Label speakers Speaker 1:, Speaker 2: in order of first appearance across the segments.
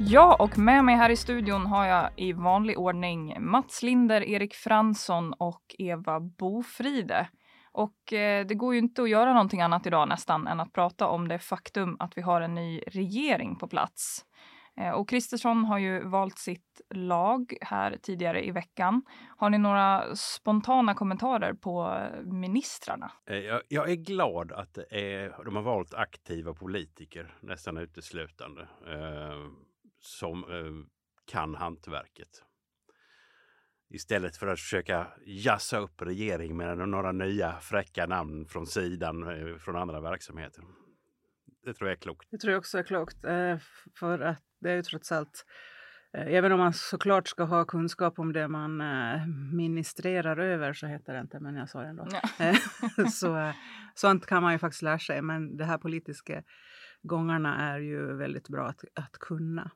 Speaker 1: Ja, och med mig här i studion har jag i vanlig ordning Mats Linder, Erik Fransson och Eva Bofride. Och eh, det går ju inte att göra någonting annat idag nästan än att prata om det faktum att vi har en ny regering på plats. Eh, och Kristersson har ju valt sitt lag här tidigare i veckan. Har ni några spontana kommentarer på ministrarna?
Speaker 2: Eh, jag, jag är glad att är, de har valt aktiva politiker nästan uteslutande eh, som eh, kan hantverket. Istället för att försöka jassa upp regering med några nya fräcka namn från sidan eh, från andra verksamheter. Det tror jag är klokt.
Speaker 3: Det tror jag också är klokt. Eh, för att det är ju trots allt Även om man såklart ska ha kunskap om det man ministrerar över, så heter det inte, men jag sa det ändå. Så, sånt kan man ju faktiskt lära sig, men de här politiska gångarna är ju väldigt bra att, att kunna.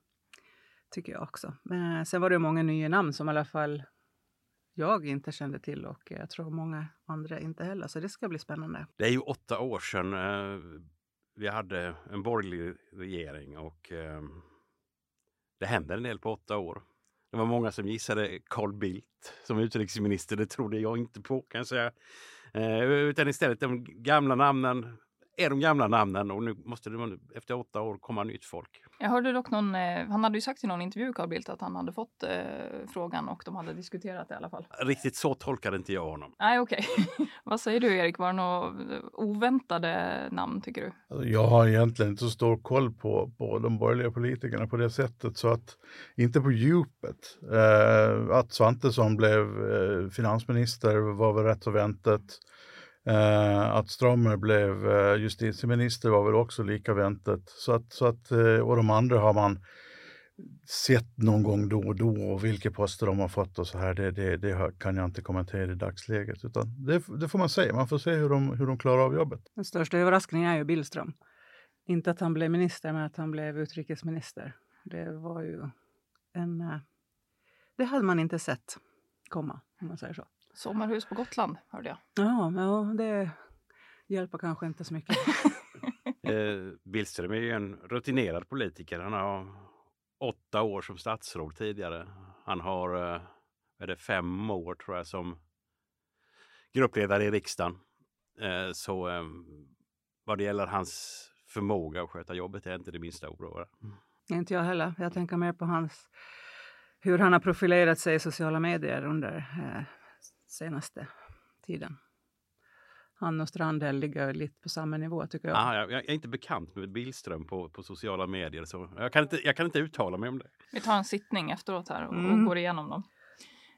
Speaker 3: Tycker jag också. Men sen var det många nya namn som i alla fall jag inte kände till och jag tror många andra inte heller. Så det ska bli spännande.
Speaker 2: Det är ju åtta år sedan eh, vi hade en borgerlig regering och eh, det hände en del på åtta år. Det var många som gissade Carl Bildt som utrikesminister. Det trodde jag inte på kan jag säga. Eh, utan istället de gamla namnen är de gamla namnen och nu måste det efter åtta år komma nytt folk.
Speaker 1: Jag hörde dock någon, eh, han hade ju sagt i någon intervju, Carl Bildt, att han hade fått eh, frågan och de hade diskuterat det i alla fall.
Speaker 2: Riktigt så tolkade inte jag honom.
Speaker 1: Nej, okej. Okay. Vad säger du Erik, var det några oväntade namn tycker du?
Speaker 4: Alltså, jag har egentligen inte så stor koll på, på de borgerliga politikerna på det sättet så att inte på djupet. Eh, att Svantesson blev eh, finansminister var väl rätt så väntat. Eh, att Strömmer blev eh, justitieminister var väl också lika väntat. Så att, så att, eh, och de andra har man sett någon gång då och då och vilka poster de har fått och så här, det, det, det kan jag inte kommentera i dagsläget. Utan det, det, får man se, man får se hur de, hur de klarar av jobbet.
Speaker 3: Den största överraskningen är ju Billström. Inte att han blev minister, men att han blev utrikesminister. Det var ju en... Eh, det hade man inte sett komma, om man säger så.
Speaker 1: Sommarhus på Gotland hörde jag.
Speaker 3: Ja, ja det hjälper kanske inte så mycket.
Speaker 2: eh, Billström är ju en rutinerad politiker. Han har åtta år som statsråd tidigare. Han har eh, är det fem år tror jag som gruppledare i riksdagen. Eh, så eh, vad det gäller hans förmåga att sköta jobbet är inte det minsta oroad.
Speaker 3: Inte jag heller. Jag tänker mer på hans, hur han har profilerat sig i sociala medier under eh, senaste tiden. Han och Strandhäll ligger lite på samma nivå tycker jag.
Speaker 2: Aha, jag, jag är inte bekant med Billström på, på sociala medier så jag kan, inte, jag kan inte uttala mig om det.
Speaker 1: Vi tar en sittning efteråt här och, mm. och går igenom dem.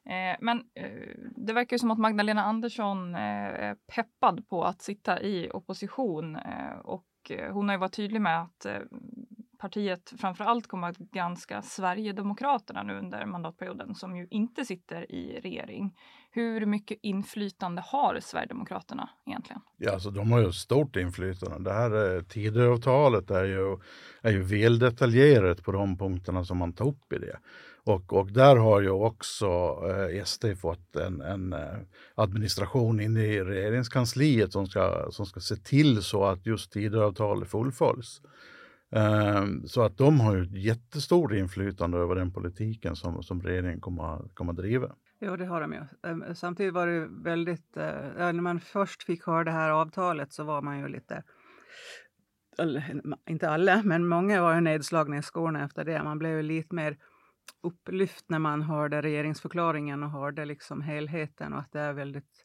Speaker 1: Eh, men eh, det verkar ju som att Magdalena Andersson eh, är peppad på att sitta i opposition eh, och eh, hon har ju varit tydlig med att eh, partiet framför allt kommer att granska Sverigedemokraterna nu under mandatperioden som ju inte sitter i regering. Hur mycket inflytande har Sverigedemokraterna egentligen?
Speaker 4: Ja, alltså, de har ju stort inflytande. Det här eh, Tidöavtalet är ju, är ju väl detaljerat på de punkterna som man tar upp i det. Och, och där har ju också eh, SD fått en, en eh, administration inne i regeringskansliet som ska, som ska se till så att just Tidöavtalet fullföljs. Ehm, så att de har ju ett jättestort inflytande över den politiken som, som regeringen kommer, kommer att driva.
Speaker 3: Ja, det har de ju. Ehm, samtidigt var det väldigt... Eh, när man först fick höra det här avtalet så var man ju lite... Inte alla, men många var ju nedslagna i skorna efter det. Man blev ju lite mer upplyft när man hörde regeringsförklaringen och hörde liksom helheten och att det är väldigt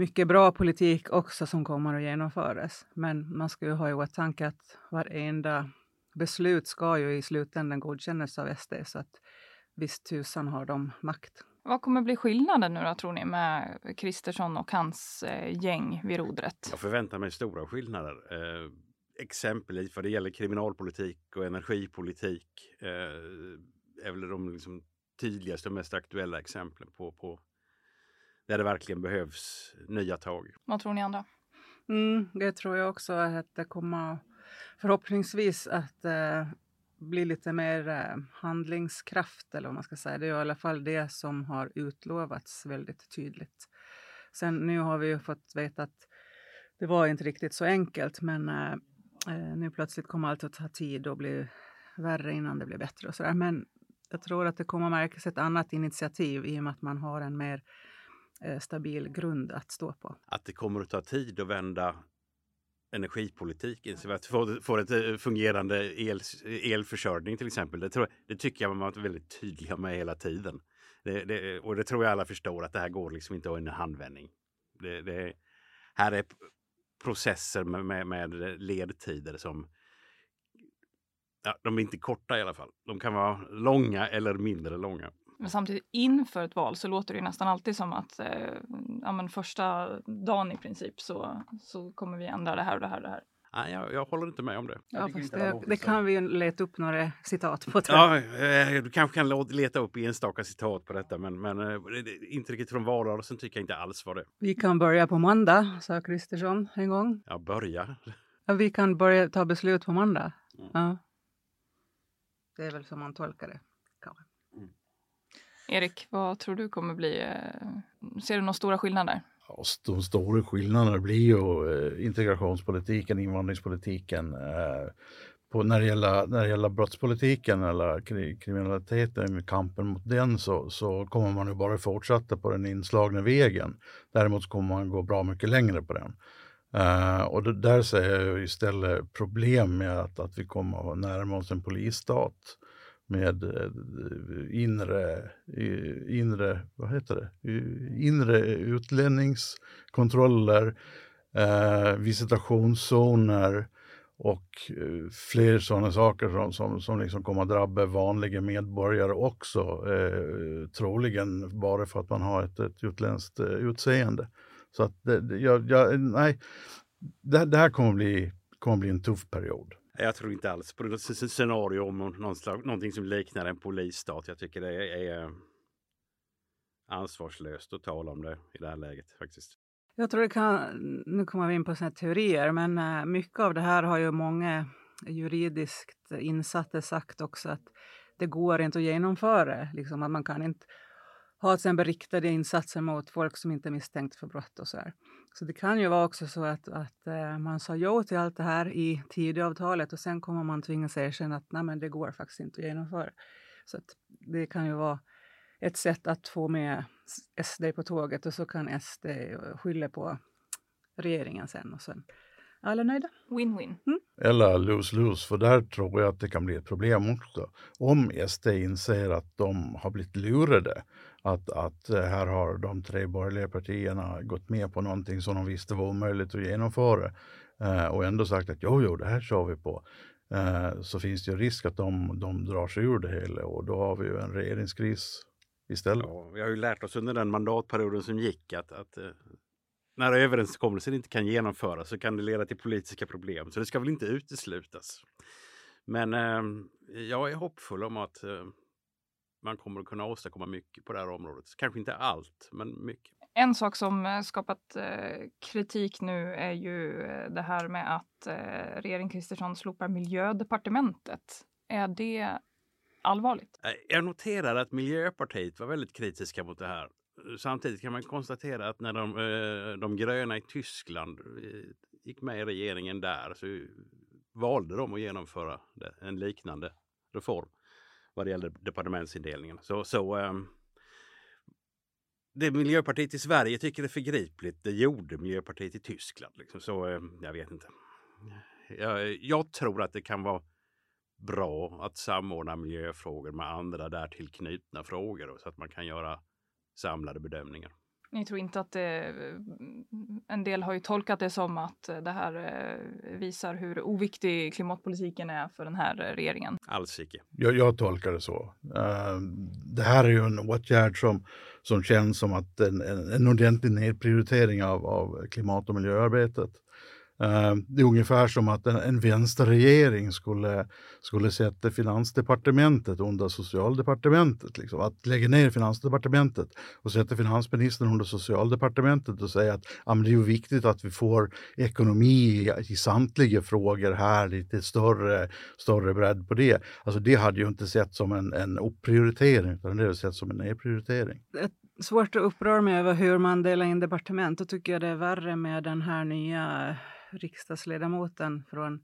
Speaker 3: mycket bra politik också som kommer att genomföras. Men man ska ju ha i åtanke att varenda beslut ska ju i slutändan godkännas av SD så att visst tusan har de makt.
Speaker 1: Vad kommer bli skillnaden nu då tror ni med Kristersson och hans eh, gäng vid rodret?
Speaker 2: Jag förväntar mig stora skillnader. Eh, exempelvis vad det gäller kriminalpolitik och energipolitik. Eh, är väl de liksom tydligaste och mest aktuella exemplen på, på där det verkligen behövs nya tag.
Speaker 1: Vad tror ni andra?
Speaker 3: Mm, det tror jag också att det kommer förhoppningsvis att eh, bli lite mer eh, handlingskraft eller vad man ska säga. Det är i alla fall det som har utlovats väldigt tydligt. Sen nu har vi ju fått veta att det var inte riktigt så enkelt men eh, eh nu plötsligt kommer allt att ta tid och bli värre innan det blir bättre och sådär. Men jag tror att det kommer märkas ett annat initiativ i och med att man har en mer eh, Eh, stabil grund att stå på.
Speaker 2: Att det kommer att ta tid att vända energipolitiken så att få, få ett eh, fungerande el, elförsörjning till exempel. Det, tror, det tycker jag man har varit väldigt tydliga med hela tiden. Det, det, och det tror jag alla förstår att det här går liksom inte i en handvändning. Det, det, här är processer med, med, med ledtider som ja, de är inte korta i alla fall. De kan vara långa eller mindre långa.
Speaker 1: Men samtidigt inför ett val så låter det nästan alltid som att eh, ja, men första dagen i princip så, så kommer vi ändra det här och det här och det här.
Speaker 2: Nej, jag, jag håller inte med om det.
Speaker 3: Ja, fast det, det kan vi leta upp några citat på.
Speaker 2: Ja, eh, du kanske kan leta upp enstaka citat på detta, men, men eh, intrycket från valrörelsen tycker jag inte alls var det.
Speaker 3: Vi kan börja på måndag, sa Kristersson en gång.
Speaker 2: Ja, börja.
Speaker 3: Ja, vi kan börja ta beslut på måndag. Mm. Ja. Det är väl som man tolkar det.
Speaker 1: Erik, vad tror du kommer bli? Eh, ser du några stora skillnader?
Speaker 4: de stora skillnaderna blir ju eh, integrationspolitiken, invandringspolitiken. Eh, på, när, det gäller, när det gäller brottspolitiken eller kriminaliteten, kampen mot den, så, så kommer man ju bara fortsätta på den inslagna vägen. Däremot kommer man gå bra mycket längre på den. Uh, och det, där ser jag istället problem med att, att vi kommer att närma oss en polisstat med eh, inre, inre, vad heter det, inre utlänningskontroller, eh, visitationszoner och eh, fler sådana saker som, som, som liksom kommer att drabba vanliga medborgare också, troligen bara för att man har ett, ett utländskt utseende. Så att det, jag, jag, nej, det, det, här kommer bli, kommer bli en tuff period.
Speaker 2: Jag tror inte alls på något scenario om någon någonting som liknar en polisstat. Jag tycker det är ansvarslöst att tala om det i det här läget faktiskt.
Speaker 3: Jag tror det kan, nu kommer vi in på såna teorier, men eh, mycket av det här har ju många juridiskt insatta sagt också att det går inte att genomföra. Liksom, att man kan inte ha till exempel riktade insatser mot folk som inte är misstänkt för brott och så här. Så det kan ju vara också så att, att uh, man sa ja till allt det här i Tidöavtalet och sen kommer man tvingas erkänna att nej, men det går faktiskt inte att genomföra. Så att det kan ju vara ett sätt att få med SD på tåget och så kan SD skylla på regeringen sen och sen alla nöjda.
Speaker 1: Win-win.
Speaker 3: Mm.
Speaker 4: Eller lose-lose, för där tror jag att det kan bli ett problem också. Om SD inser att de har blivit lurade att, att eh, här har de tre borgerliga partierna gått med på någonting som de visste var omöjligt att genomföra eh, och ändå sagt att jo, jo, det här kör vi på. Eh, så finns det ju risk att de, de drar sig ur det hela och då har vi ju en regeringskris istället.
Speaker 2: Ja, vi har ju lärt oss under den mandatperioden som gick att, att eh, när överenskommelsen inte kan genomföras så kan det leda till politiska problem. Så det ska väl inte uteslutas. Men eh, jag är hoppfull om att eh, man kommer att kunna åstadkomma mycket på det här området. Kanske inte allt, men mycket.
Speaker 1: En sak som eh, skapat eh, kritik nu är ju eh, det här med att regeringen Kristersson slopar miljödepartementet. Är det allvarligt?
Speaker 2: Jag noterar att Miljöpartiet var väldigt kritiska mot det här. Samtidigt kan man konstatera att när de, de gröna i Tyskland gick med i regeringen där så valde de att genomföra en liknande reform vad det gäller departementsindelningen. Så, så um, det Miljöpartiet i Sverige tycker är förgripligt, det gjorde Miljöpartiet i Tyskland. Liksom. Så um, jag vet inte. Jag, jag, tror att det kan vara bra att samordna miljöfrågor med andra därtill knutna frågor så att man kan göra samlade bedömningar.
Speaker 1: Ni tror inte att det, en del har ju tolkat det som att det här eh, visar hur oviktig klimatpolitiken är för den här regeringen.
Speaker 2: Alls icke.
Speaker 4: Jag, jag tolkar det så. Uh, det här är ju en åtgärd som, som känns som att en, en, en ordentlig nedprioritering av, av klimat och miljöarbetet. Eh, det är ungefär som att en, en vänsterregering skulle, skulle sätta finansdepartementet under socialdepartementet. Liksom. Att lägga ner finansdepartementet och sätta finansministern under socialdepartementet och säga att ja, det är viktigt att vi får ekonomi i, i samtliga frågor här, lite större, större bredd på det. Alltså det hade ju inte sett som en, en upprioritering utan det hade sett som en nedprioritering.
Speaker 3: Svårt att uppröra mig över hur man delar in departement. Då tycker jag det är värre med den här nya riksdagsledamoten från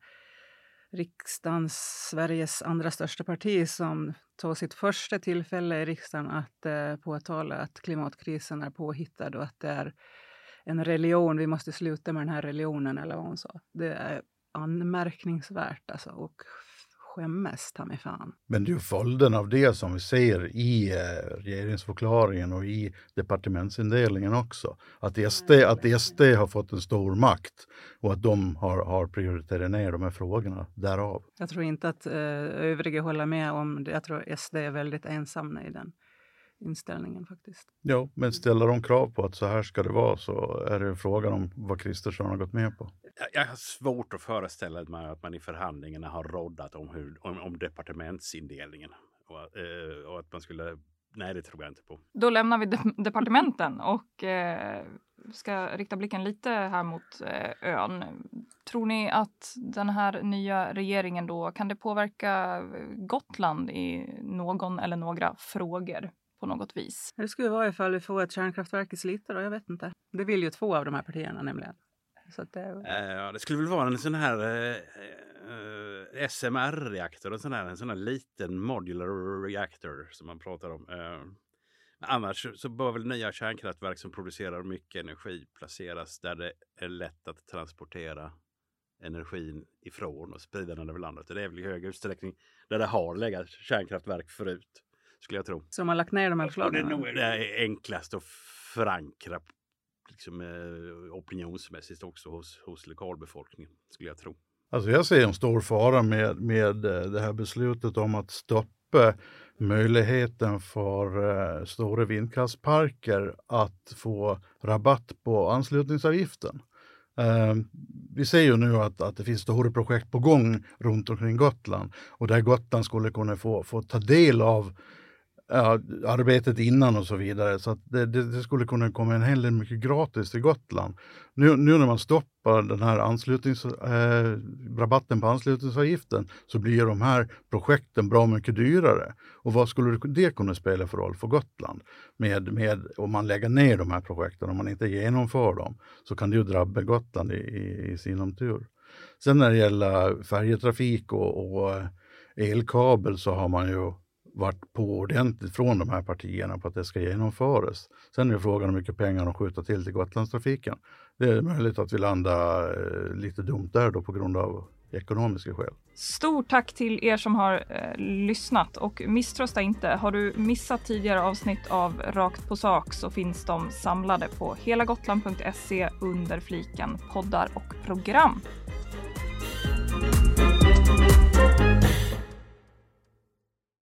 Speaker 3: riksdagens, Sveriges andra största parti som tog sitt första tillfälle i riksdagen att eh, påtala att klimatkrisen är påhittad och att det är en religion. Vi måste sluta med den här religionen eller vad hon sa. Det är anmärkningsvärt alltså och skämmes ta mig fan.
Speaker 4: Men det är ju följden av det som vi ser i eh, regeringsförklaringen och i departementsindelningen också. Att SD, att SD har fått en stor makt och att de har, har prioriterat ner de här frågorna därav.
Speaker 3: Jag tror inte att eh, övriga håller med om det. Jag tror SD är väldigt ensamma i den inställningen faktiskt.
Speaker 4: Ja, men ställer de krav på att så här ska det vara så är det frågan om vad Kristersson har gått med på.
Speaker 2: Jag har svårt att föreställa mig att man i förhandlingarna har roddat om, hur, om, om departementsindelningen. Och, eh, och, att man skulle... Nej, det tror jag inte på.
Speaker 1: Då lämnar vi de departementen och eh, ska rikta blicken lite här mot eh, ön. Tror ni att den här nya regeringen då, kan det påverka Gotland i någon eller några frågor? på något vis.
Speaker 3: Det skulle vara ifall vi får ett kärnkraftverk i Slite då, jag vet inte. Det vill ju två av de här partierna nämligen. Så
Speaker 2: det... Uh, det skulle väl vara en sån här uh, uh, SMR-reaktor, en sån här, en sån här liten modular reactor som man pratar om. Annars så bör väl nya kärnkraftverk som producerar mycket energi placeras där det är lätt att transportera energin ifrån och sprida den över landet. Det är väl i hög utsträckning där det har legat kärnkraftverk förut skulle jag tro.
Speaker 3: Som har lagt ner de här förslagen?
Speaker 2: det är nog det enklast att förankra liksom, eh, opinionsmässigt också hos, hos lokalbefolkningen, skulle jag tro.
Speaker 4: Alltså jag ser en stor fara med, med eh, det här beslutet om att stoppa möjligheten för uh, stora vindkraftsparker att få rabatt på anslutningsavgiften. Uh, vi ser ju nu att, att det finns stora projekt på gång runt omkring Gotland och där Gotland skulle kunna få, få ta del av Eh, ja, arbetet innan och så vidare. Så det, det, det, skulle kunna komma en hel del mycket gratis till Gotland. Nu, nu när man stoppar den här anslutnings, eh, rabatten på anslutningsavgiften så blir de här projekten bra mycket dyrare. Och vad skulle det kunna spela för roll för Gotland? Med, med, om man lägger ner de här projekten, om man inte genomför dem, så kan det ju drabba Gotland i, i, i sinom tur. Sen när det gäller färjetrafik och, och elkabel så har man ju varit på ordentligt från de här partierna på att det ska genomföras. Sen är det frågan hur mycket pengar de skjuter till till Gotlandstrafiken. Det är möjligt att vi landar eh, lite dumt där då på grund av ekonomiska skäl.
Speaker 1: Stort tack till er som har eh, lyssnat och misströsta inte. Har du missat tidigare avsnitt av Rakt på sak så finns de samlade på helagotland.se under fliken poddar och program.